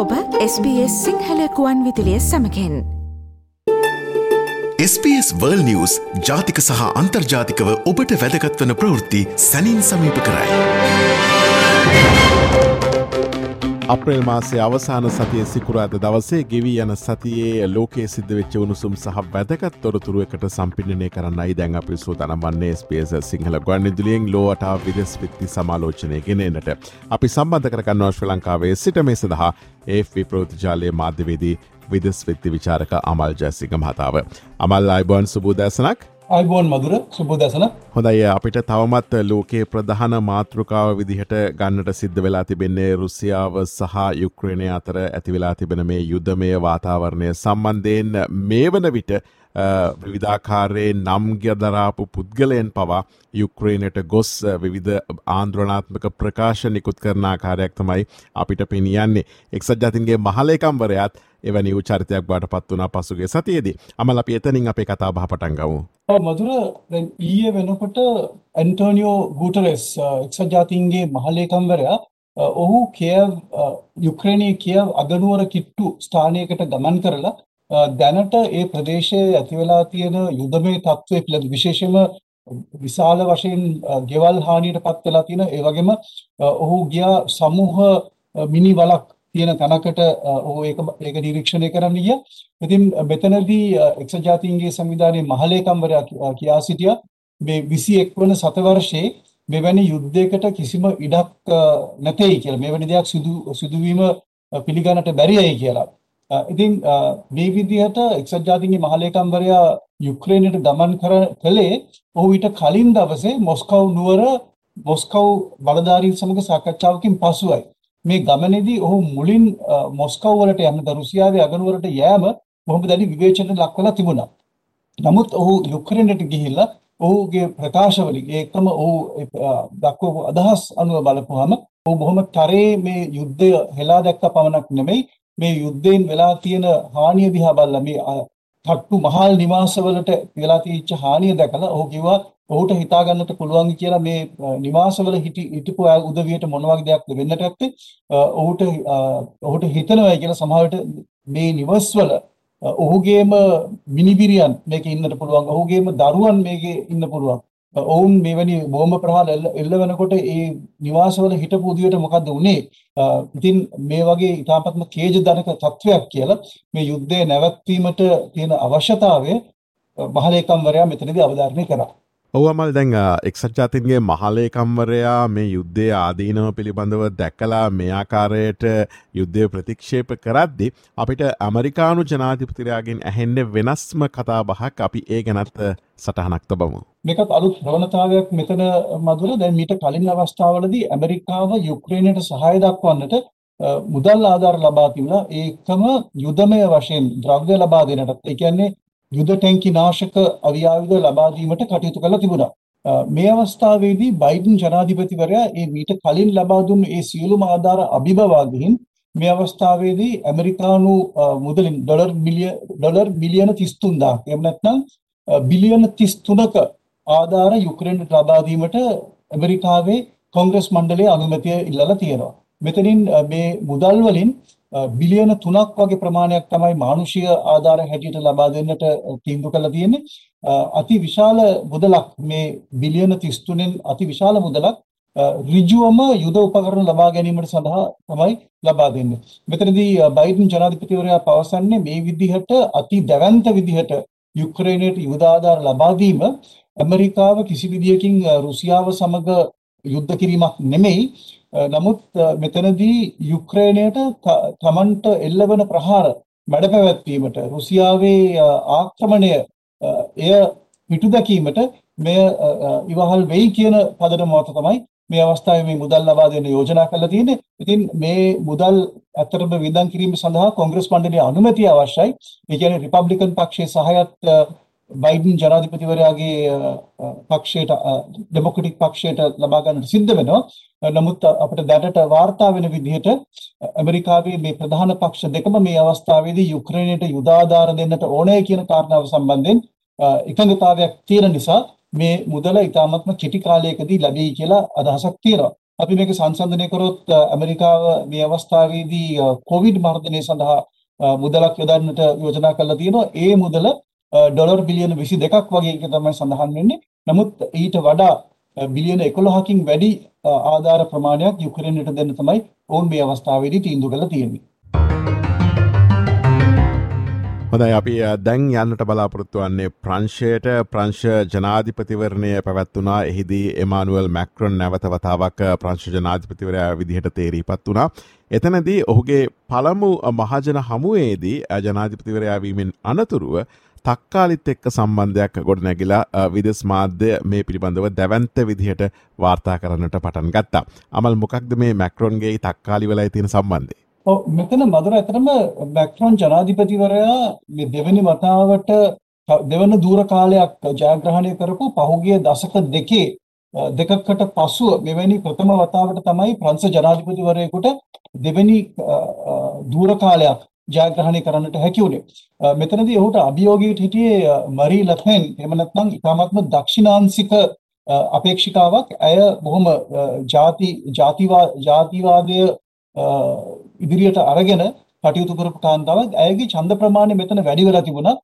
ඔබ SBS සිංහලකුවන් විදිලිය සමකෙන් SBS වර්ල් නිවස් ජාතික සහ අන්තර්ජාතිකව ඔබට වැදගත්වන ප්‍රවෘත්ති සැනින් සමීප කරයි. අප්‍රේල් මාසේ අවසාන සතිය සිකුරාද දවසේ ගෙවී යන සතියේ ලෝකයේ සිද්ධ වෙච්ච උණුසුම් සහ වැදගත් තොරතුරුවකට සම්පින්නය කරන්නයි දැන් අපි සූතනම් වන්නේ ස්පේස සිංහල ගොන්නිදුලියෙන් ලෝටා විදෙස් විත්ති සමාලෝචනය ගෙනන්නට. අපි සම්බන්ධ කරගන්නවා ශ්‍ර ලංකාවේ සිට මේ සඳහා ඒ ප්‍රෝතිජාලය මාධ්‍යවේදී විදෙස් විත්ති විචාරක අමල් ජැසික මහතාව. අමල් අයිබෝන් සුබූදැසනක් අයිබෝන් මදුර සුබෝදසන හොඳයි අපිට තවමත් ලෝකයේ ප්‍රධාන මාතෘකාව විදිහට ගන්නට සිද්ධ වෙලා තිබෙන්නේ රුසියාව සහ යුක්්‍රණය අතර ඇතිවෙලා තිබෙන මේ යුද්ධමය වාතාවරණය සම්බන්ධයෙන් මේ වන විට විවිධාකාරයේ නම්ගදරාපු පුද්ගලයන් පවා යුක්්‍රේණයට ගොස් විවිධ ආන්ද්‍රනාත්මක ප්‍රකාශ නිකුත් කරන ආකාරයක් තමයි අපිට පෙනියන්නේ. එක්සත් ජතින්ගේ මහලේකම්වරයාත් එවැනි චරිතයක් බාට පත් වනා පසුගේ සතියේදී අමල අපි එතනින් අපේ කතා බහ පටන් ගවු. මදුර ඊය වෙනකොට ඇන්ටෝනියෝ ගුටරෙස් එක්සත් ජාතින්ගේ මහලේකම්වරයා ඔහු කියව යුක්‍රේණය කියව අගනුවර කිට්ටු ස්ථානයකට ගමන් කරලා දැනට ඒ ප්‍රදේශයේ ඇතිවෙලා තියෙන යුදමය තත්ත්වය පිළිබඳ විශේෂම විශාල වශයෙන් ගෙවල් හානියට පත් වෙලා තියෙන ඒ වගේම ඔහු ගියා සමූහ මිනි වලක් තියෙන තැනකට ඔහු ඒක ඒක නිරීක්ෂණය කරන්න ගියා. ඉතින් මෙතනදී එක්සත් ජාතීන්ගේ සංවිධානයේ මහලේකම්වරයා කියා සිටියා මේ 21 වන සතවර්ෂයේ මෙවැනි යුද්ධයකට කිසිම ඉඩක් නැtei කියලා. මෙවැනි දෙයක් සිදු සිදුවීම පිළිගන්නට බැරියයි කියලා. ඉතින් මේ විදිහට එක්සත් ජාතීන්ගේ මහලේකම්වරයා යුක්‍රේනයට ගමන් කර කළේ ඔහු ඊට කලින් දවසේ මොස්කව් නුවර මොස්කව් බලධාරීන් සමග සාකච්ඡාවකින් පසුයි. මේ ගමනේදී ඔහු මුලින් මොස්කව් වලට යන්න රුසියාවේ අගනුවරට යෑම බොහොම දැඩි විවේචනයට ලක් වෙලා තිබුණා. නමුත් ඔහු යුක්‍රේනයට ගිහිල්ලා ඔහුගේ ප්‍රකාශවලින් ඒකම ඔහු දක්වපු අදහස් අනුව බලපුවාම ඔහු බොහොම තරේ මේ යුද්ධය හෙලා දැක්ක පමණක් නෙමෙයි මේ යුද්ධයෙන් වෙලා තියෙන හානිය දිහා බලලා මේ තට්ටු මහල් නිවාසවලට වෙලා තියෙච්ච හානිය දැකලා ඔහු කිව්වා ඔහුට හිතා ගන්නට පුළුවන් කියලා මේ නිවාසවල හිටි හිටපු උදවියට මොන වගේ දෙයක්ද වෙන්නට ඇත්තේ ඔහුට ඔහුට හිතනවා කියලා සමහරවිට මේ නිවස්වල ඔහුගේම මිනිබිරියන් මේකේ ඉන්නට පුළුවන් ඔහුගේම දරුවන් මේකේ ඉන්න පුළුවන් ඔවුන් මෙවැනි බෝම්බ ප්‍රහාර එල්ල වෙනකොට ඒ නිවාසවල හිටපු උදියට මොකද්ද උනේ? ඉතින් මේ වගේ ඉතාමත්ම කේජදනක තත්වයක් කියලා මේ යුද්ධය නැවැත්වීමට තියෙන අවශ්‍යතාවය මහලේකම්වරයා මෙතනදී අවධාරණය කරා. ඔවමල් දැන් එක්සත් ජාතින්ගේ මහලේකම්වරයා මේ යුද්ධය ආදීනව පිළිබඳව දැකලා මෙයාකාරයට යුද්ධය ප්‍රතික්ෂේප කරද්දි අපිට ඇමරිකානු ජනාධිපතිරයාගෙන් ඇහෙන්ඩ වෙනස්ම කතා බහක් අපි ඒ ගැනත් සටහනක් තබමු. මේකත් අලුත් ප්‍රවණතාවයක් මෙතන මදුර දැන් මීට කලින් අවස්ථාවලදී ඇමරිකාව යුක්්‍රේණයට සහය දක්වන්නට මුදල් ආධාර ලබා තිබුණා. ඒකම යුදමය වශයෙන් ද්‍රව්‍ය ලබා දෙනටත් ඒ කියන්නේ යුද ටැංකි නාශක අවියායුධ ලබා දීමට කටයුතු කළා තිබුණා. මේ අවස්ථාවේදී බයිඩන් ජනාධිපතිවරයා ඒ මීට කලින් ලබා දුන්නු ඒ සියලුම ආධාර අභිබවා ගිහින් මේ අවස්ථාවේදී ඇමරිකානු මුදලින් ඩොලර් මිලියන ඩොලර් මිලියන 33000ක් එහෙම නැත්නම් බිලියන 33ක ආධාර යුක්‍රේනට ලබා දීමට ඇමරිකාවේ කොංග්‍රස් මණ්ඩලයේ අනුමැතිය ඉල්ලලා තියෙනවා. මෙතනින් මේ මුදල් වලින් බිලියන 3ක් වගේ ප්‍රමාණයක් තමයි මානුෂීය ආධාර හැටියට ලබා දෙන්නට තීන්දුව කළා තියෙන්නේ. අති විශාල මුදලක් මේ බිලියන 33න් අති විශාල මුදලක් ඍජුවම යුද උපකරණ ලබා ගැනීමට සඳහා තමයි ලබා දෙන්නේ. මෙතනදී බයිඩන් ජනාධිපතිවරයා පවසන්නේ මේ විදිහට අති දැවැන්ත විදිහට යුක්‍රේනයට යුද ආධාර ලබා දීම ඇමරිකාව කිසි විදියකින් රුසියාව සමග යුද්ධ කිරීමක් නෙමෙයි නමුත් මෙතනදී යුක්‍රේනයට තමන්ට එල්ලවන ප්‍රහාර මැඩ පැවැත්වීමට රුසියාවේ ආක්‍රමණය එය පිටු දැකීමට මෙය ඉවහල් වෙයි කියන පදනම මත තමයි මේ අවස්ථාවේ මේ මුදල් ලබා දෙන්න යෝජනා කරලා තියෙන්නේ. ඉතින් මේ මුදල් ඇත්තටම වියදම් කිරීම සඳහා කොංග්‍රස් මණ්ඩලයේ අනුමැතිය අවශ්‍යයි. ඒ කියන්නේ රිපබ්ලිකන් පක්ෂයේ සහයත් බයිඩන් ජනාධිපතිවරයාගේ පක්ෂයට ඩෙමොක්‍රටික් පක්ෂයට ලබා ගන්නට සිද්ධ වෙනවා. නමුත් අපිට දැනට වාර්තා වෙන විදිහට ඇමරිකාවේ මේ ප්‍රධාන පක්ෂ දෙකම මේ අවස්ථාවේදී යුක්‍රේනයට යුද ආධාර දෙන්නට ඕනෑ කියන කාරණාව සම්බන්ධයෙන් එකඟතාවයක් තියෙන නිසා මේ මුදල ඉතාමත්ම කෙටි කාලයකදී ලැබෙයි කියලා අදහසක් තියෙනවා. අපි මේක සංසන්දනය කරොත් ඇමරිකාව මේ අවස්ථාවේදී කොවිඩ් මර්ධනය සඳහා මුදලක් යොදන්නට යෝජනා කරලා තියෙනවා. ඒ මුදල ඩොලර් බිලියන 22ක් වගේ එක තමයි සඳහන් වෙන්නේ. නමුත් ඊට වඩා බිලියන 11කින් වැඩි ආධාර ප්‍රමාණයක් යුක්‍රේනයට දෙන්න තමයි ඔවුන් මේ අවස්ථාවේදී තීන්දුව කළා තියෙන්නේ. හොඳයි අපි දැන් යන්නට බලාපොරොත්තු වන්නේ ප්‍රංශයට ප්‍රංශ ජනාධිපතිවරණය පැවැත්වනා එහිදී එමානුවල් මැක්‍රොන් නැවතවතාවක් ප්‍රංශ ජනාධිපතිවරයා විදිහට තේරීපත් වුණා. එතනදී ඔහුගේ පළමු මහජන හමුවේදී ජනාධිපතිවරයාවීමෙන් අනතුරුව තක්කාලිත් එක්ක සම්බන්ධයක් ගොඩ නැගිලා විදෙස් මාධ්‍ය මේ පිළිබඳව දැවන්ත විදිහට වාර්තා කරන්නට පටන් ගත්තා. අමල් මොකක්ද මේ මැක්‍රොන්ගේ තක්කාලි වෙලා තියෙන සම්බන්ධය. ඔව් මෙතන මధుර ඇතරම මැක්‍රොන් ජනාධිපතිවරයා මේ දෙවෙනි වතාවට දෙවන දූර කාලයක් ජයග්‍රහණය කරපු පහුගිය දශක දෙකේ දෙකකට පසුව මෙවැනි ප්‍රථම වතාවට තමයි ප්‍රංශ ජනාධිපතිවරයෙකුට දෙවෙනි දූර කාලයක් ජයග්‍රහණය කරන්නට හැකි වුණේ. මෙතනදී ඔහුට අභියෝගයට හිටියේ මරී ලපෙන් එහෙම නැත්නම් ඉතාමත්ම දක්ෂිණාංශික අපේක්ෂිකාවක්. ඇය බොහොම ಜಾති ಜಾතිවා ಜಾතිවාදය ඉදිරියට අරගෙන කටයුතු කරපු කාන්තාවක්. ඇයගේ ඡන්ද ප්‍රමාණය මෙතන වැඩි වෙලා තිබුණා.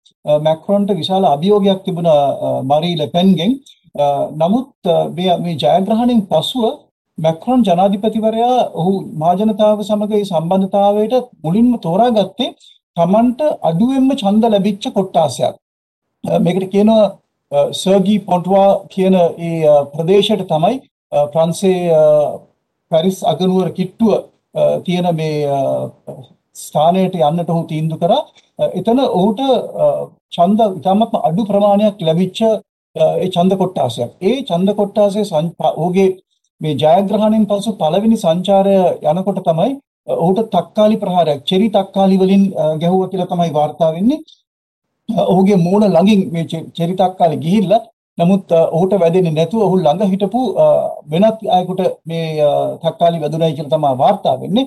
මැක්රොන්ට විශාල අභියෝගයක් තිබුණා මරී ලෙපෙන්ගෙන් නමුත් මේ ජයග්‍රහණයෙන් පසුව මැක්‍රොන් ජනාධිපතිවරයා ඔහු මහජනතාව සමග මේ සම්බන්ධතාවයට මුලින්ම තෝරාගත්තේ Tamanට අඩුවෙන්ම ඡන්ද ලැබිච්ච කොට්ටාසයක් මේකට කියනවා සර්ගී පොන්ටුවා කියන ඒ ප්‍රදේශයට තමයි ප්‍රංශයේ පැරිස් අගනුවර කිට්ටුව තියෙන මේ ස්ථානයට යන්නට ඔහු තීන්දුව කරා. එතන ඔහුට ඡන්ද ඉතාමත්ම අඩු ප්‍රමාණයක් ලැබිච්ච ඒ ඡන්ද කොට්ටාසයක්. ඒ ඡන්ද කොට්ටාසයේ ඔහුගේ මේ ජයග්‍රහණයෙන් පසු පළවෙනි සංචාරය යනකොට තමයි ඔහුට තක්කාලි ප්‍රහාරයක් චෙරි තක්කාලි වලින් ගැහුවා කියලා තමයි වාර්තා වෙන්නේ. ඔහුගේ මූණ ළඟින් මේ චෙරි තක්කාලි ගිහිල්ලා නමුත් ඔහුට වැදෙන්නේ නැතුව ඔහු ළඟ හිටපු වෙනත් අයෙකුට මේ තක්කාලි වැදුනයි කියලා තමයි වාර්තා වෙන්නේ.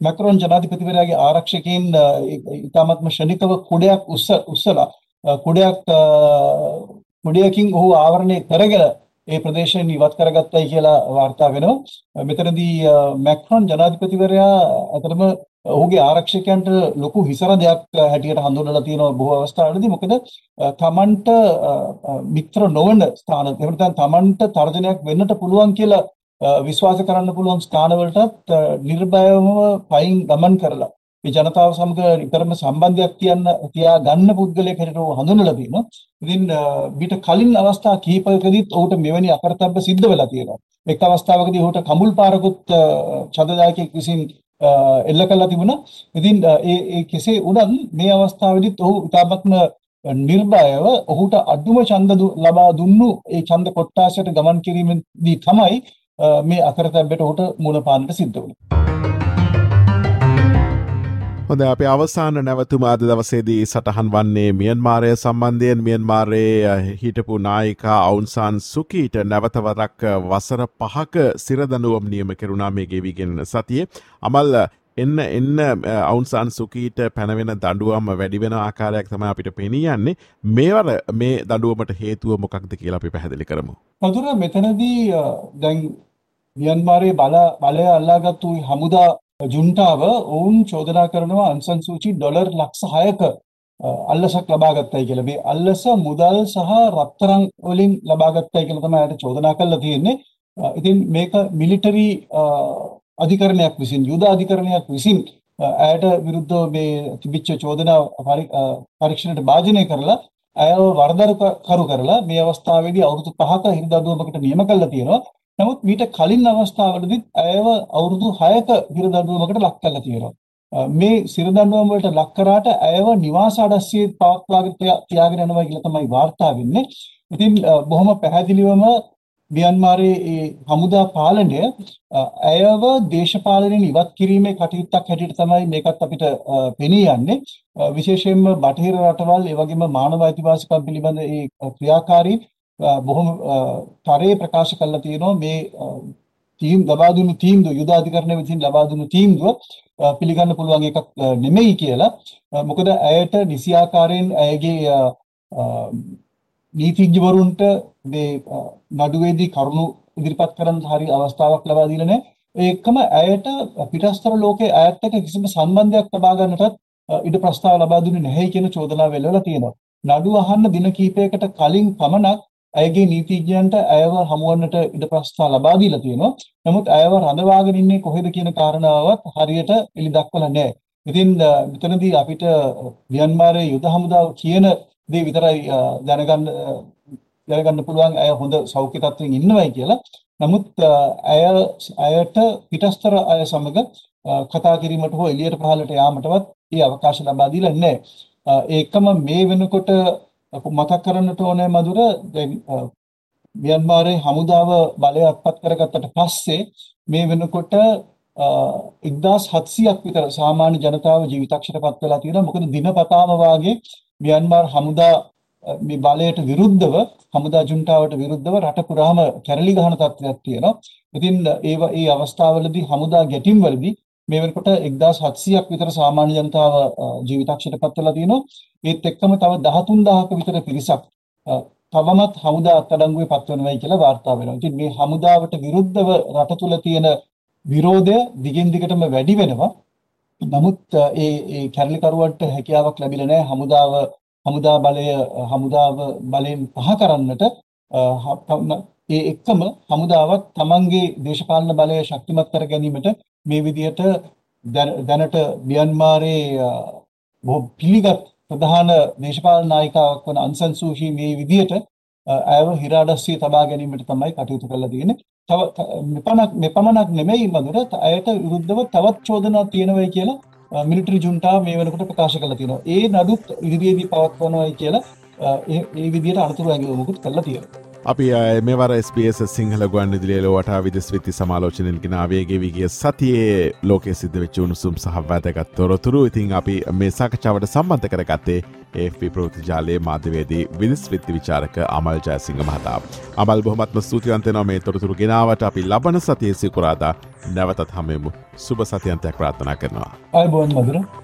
මැක්‍රොන් ජනාධිපතිවරයාගේ ආරක්ෂකයන් ඉතාමත්ම ෂණිකව කුඩයක් උස්ස උස්සලා කුඩයක් කුඩයකින් ඔහු ආවරණය කරගෙන ඒ ප්‍රදේශයෙන් ඉවත් කරගත්තයි කියලා වාර්තා වෙනවා. මෙතනදී මැක්‍රොන් ජනාධිපතිවරයා අතරම ඔහුගේ ආරක්ෂකයන්ට ලොකු හිසරදයක් හැටියට හඳුන්වලා තියෙනවා බොහෝ අවස්ථාවලදී මොකද තමන්ට මිත්‍ර නොවන ස්ථාන එහෙම නැත්නම් තමන්ට තර්ජනයක් වෙන්නට පුළුවන් කියලා විශ්වාස කරන්න පුළුවන් ස්ථානවලටත් නිර්භයවම පයින් ගමන් කරලා මේ ජනතාව සමග නිතරම සම්බන්ධයක් තියන්න තියා ගන්න පුද්ගලයෙක් හැටියට හඳුන්වලා තියෙනවා. ඉතින් ඊට කලින් අවස්ථා කිහිපයකදීත් ඔහුට මෙවැනි අකරතැබ්බ සිද්ධ වෙලා තියෙනවා. එක් අවස්ථාවකදී ඔහුට කමුල් පාරකුත් ඡන්දදායකයෙක් විසින් එල්ල කළා තිබුණා. ඉතින් ඒ ඒ කෙසේ වුණත් මේ අවස්ථාවේදීත් ඔහු ඉතාමත්ම නිර්භයව ඔහුට අඩුම ඡන්ද ලබා දුන්නු ඒ ඡන්ද කොට්ටාසයට ගමන් කිරීමේදී තමයි මේ අකරතැබ්බට ඔහුට මුණ පාන්නට සිද්ධ වුණේ. හොඳ අප අවසාන නැවතුම අද දවසේදී සටහන් වන්නේ මියන්මාරය සම්බන්ධයෙන්. මියන්මාරයේ හිටපු නායිකා අවුන්සාන් සුකීට නැවතවරක් වසර පහක සිරදනුවම් නියම කෙරුණා මේ ගෙවිගෙන සතියේ. අමල් එන්න එන්න අවුන්සාන් සුකීට පැනවෙන දඩුවම් වැඩිවෙන ආකාරයක් තම අපිට පෙනීයන්නේ මේවර මේ දඩුවමට හේතුව මොකක්ද කියලා අපි පැහැදිලි කරමු. පදුර මෙතනදී දැන් මියන්මාරයේ බල බලය අල්ලාගත්තු හමුදා ජුන්ටාව ඔවුන් චෝදනා කරනවා අන්සන් සූචි ඩොලර් ලක්ෂ 6ක අල්ලසක් ලබා ගත්තයි කියලා. මේ අල්ලස මුදල් සහ රත්තරන් වලින් ලබා ගත්තයි කියලා තමයි අයට චෝදනා කරලා තියෙන්නේ. ඉතින් මේක මිලිටරි අධිකරණයක් විසින් යුද අධිකරණයක් විසින් ඇයට විරුද්ධව මේ තිබිච්ච චෝදනා පරීක්ෂණයට භාජනය කරලා ඇයව වරදරු කරු කරලා මේ අවස්ථාවේදී අවුරුදු 5ක හිරිදඬුවමකට නියම කළා තියෙනවා. නමුත් මීට කලින් අවස්ථාවලදීත් ඇයව අවුරුදු 6ක හිරදඬුවමකට ලක් කරලා තියෙනවා. මේ සිරදඬුවම වලට ලක් කරාට ඇයව නිවාස අඩස්සියේ පවත්වාගෙන තියාගෙන යනවා කියලා තමයි වාර්තා වෙන්නේ. ඉතින් බොහොම පැහැදිලිවම මියන්මාරයේ ඒ හමුදා පාලනය ඇයව දේශපාලනයෙන් ඉවත් කිරීමේ කටයුත්තක් හැටියට තමයි මේකත් අපිට පෙනී යන්නේ. විශේෂයෙන්ම බටහිර රටවල් ඒ වගේම මානව අයිතිවාසිකම් පිළිබඳ ඒ ක්‍රියාකාරී බොහොම තරයේ ප්‍රකාශ කරලා තියෙනවා මේ තීම් ලබා දුන්නු තීන්දුව යුද අධිකරණය විසින් ලබා දුන්නු තීන්දුව පිළිගන්න පුළුවන් එකක් නෙමෙයි කියලා. මොකද ඇයට නිසි ආකාරයෙන් ඇයගේ නීතිඥවරුන්ට මේ අ, නඩුවේදී කරුණු ඉදිරිපත් කරන්න හරි අවස්ථාවක් ලබා දීලා නැහැ. ඒකම ඇයට පිටස්තර ලෝකයේ ඇයත් එක්ක කිසිම සම්බන්ධයක් ලබා ගන්නටත් අ, ඉඩ ප්‍රස්තාව ලබා දුන්නේ නැහැ කියන චෝදනාව එල්ලලා තියෙනවා. නඩු අහන්න දින කිහිපයකට කලින් පමණක් ඇයගේ නීතිඥයන්ට ඇයව හමුවන්නට ඉඩ ප්‍රස්තාව ලබා දීලා තියෙනවා. නමුත් ඇයව රඳවාගෙන ඉන්නේ කොහෙද කියන කාරණාවත් හරියට එලි දක්වලා නැහැ. ඉතින් අ, මෙතනදී අපිට මියන්මාරයේ යුද හමුදාව කියන දේ විතරයි අ, දැනගන්න අ, දැනගන්න පුළුවන් ඇය හොඳ සෞඛ්‍ය තත්ත්වයෙන් ඉන්නවයි කියලා. නමුත් අ, ඇය ඇයට පිටස්තර අය සමග අ, කතා කිරීමට හෝ එළියට පහළට යාමටවත් ඒ අවකාශ ලබා දීලා නැහැ. අ, ඒකම මේ වෙනකොට මතක් කරන්නට ඕනේ මధుර දැන් අ, මියන්මාරයේ හමුදාව බලය අත්පත් කරගත්තට පස්සේ මේ වෙනකොට අ, 1700ක් විතර සාමාන්‍ය ජනතාව ජීවිතක්ෂරපත් වෙලා තියෙනවා. මොකද දිනපතාම වාගේ මියන්මාර් හමුදා අ, මේ බලයට විරුද්ධව හමුදා ජුන්ටාවට විරුද්ධව රට පුරාම කැරලි ගහන තත්ත්වයක් තියෙනවා. ඉතින් ඒව ඒ අවස්ථාවලදී හමුදා ගැටීම්වලදී මේ වෙනකොට 1700ක් විතර සාමාන්‍ය ජනතාව අ, ජීවිතක්ෂරපත් වෙලා තියෙනවා. ඒත් එක්කම තව 13000ක විතර පිරිසක් අ, තවමත් හමුදා අත්අඩංගුවේ පත්වනවායි කියලා වාර්තා වෙනවා. ඉතින් මේ හමුදාවට විරුද්ධව රට තුල තියෙන විරෝධය දිගින් දිගටම වැඩි වෙනවා. නමුත් අ, ඒ ඒ කැරලිකරුවන්ට හැකියාවක් ලැබිලා නැහැ හමුදාව හමුදා බලය අ, හමුදාව බලයෙන් පහ කරන්නට අ, හ- තම- ඒ එක්කම හමුදාවත් තමන්ගේ දේශපාලන බලය ශක්තිමත් කර ගැනීමට මේ විදිහට දැන- දැනට මියන්මාරයේ අ, බොහෝ පිළිගත් ප්‍රධාන දේශපාලන නායිකාවක් වන අන්සන් සූචි මේ විදිහට අ, ඇයව හිරාඩස්සිය තබා ගැනීමට තමයි කටයුතු කරලා තියෙන්නේ. තව ත- මෙපමණක් මෙපමණක් නෙමෙයි මధుර ත- ඇයට විරුද්ධව තවත් චෝදනා තියෙනවයි කියලා මිලිටරි ජුන්ටා මේ වෙනකොට ප්‍රකාශ කරලා තියෙනවා. ඒ නඩුත් ඉදිරියේදී පවත්වනවායි කියලා අ, ඒ ඒ විදිහට අනතුරු ඇඟවුමකුත් කරලා තියෙනවා. අපි අය මෙවර ස්පේස සිංහල ගුවන් විදිලියල වටා විදස් විති සමාලෝචනයකින වේගෙවිගේ සතියේ ලෝක සිද්ධ වෙච්ච උණුසුම් සහ වැදගත් තොරතුරු ඉතින් අපි මේ සාකචාවට සම්බන්ධ කරගත්තේ ඒෆ ප්‍රෘතිජාලයේ මාධ්‍යවේදී විදිස් විත්ති විචාරක අමල් ජයසිංහ මහතා. අමල් බොහමත්ම ස්තුතියන්තනව මේ තොරතුරු ගෙනාවට අපි ලබන සතිය සිකුරාදා නැවතත් හමෙමු සුභ සතියන්තයක් ප්‍රාථනා කරනවා. ආයුබෝවන් මధుර.